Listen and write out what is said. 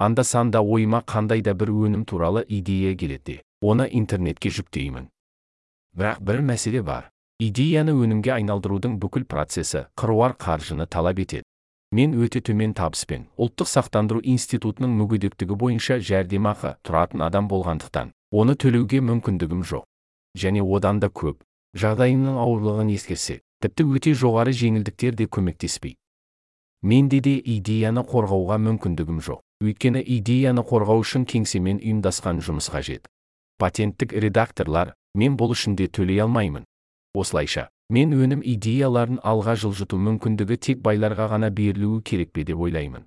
анда санда ойыма қандай да бір өнім туралы идея келеді. Оны интернетке жүктеймін. Бірақ бір мәселе бар. Идеяны өнімге айналдырудың бүкіл процесі қыруар қаржыны талап етеді. Мен өте төмен табыспен ұлттық сақтандыру институтының мүгедектігі бойынша жәрдемақы тұратын адам болғандықтан оны төлеуге мүмкіндігім жоқ. Және одан да көп. Жағдайымның ауырлығын ескерсек тіпті өте жоғары жеңілдіктер де көмектеспейді менде де идеяны қорғауға мүмкіндігім жоқ. Өйткені идеяны қорғау үшін кеңсемен ұйымдасқан жұмыс қажет. Патенттік редакторлар мен бұл үшін де төлей алмаймын осылайша мен өнім идеяларын алға жылжыту мүмкіндігі тек байларға ғана берілуі керек пе деп ойлаймын.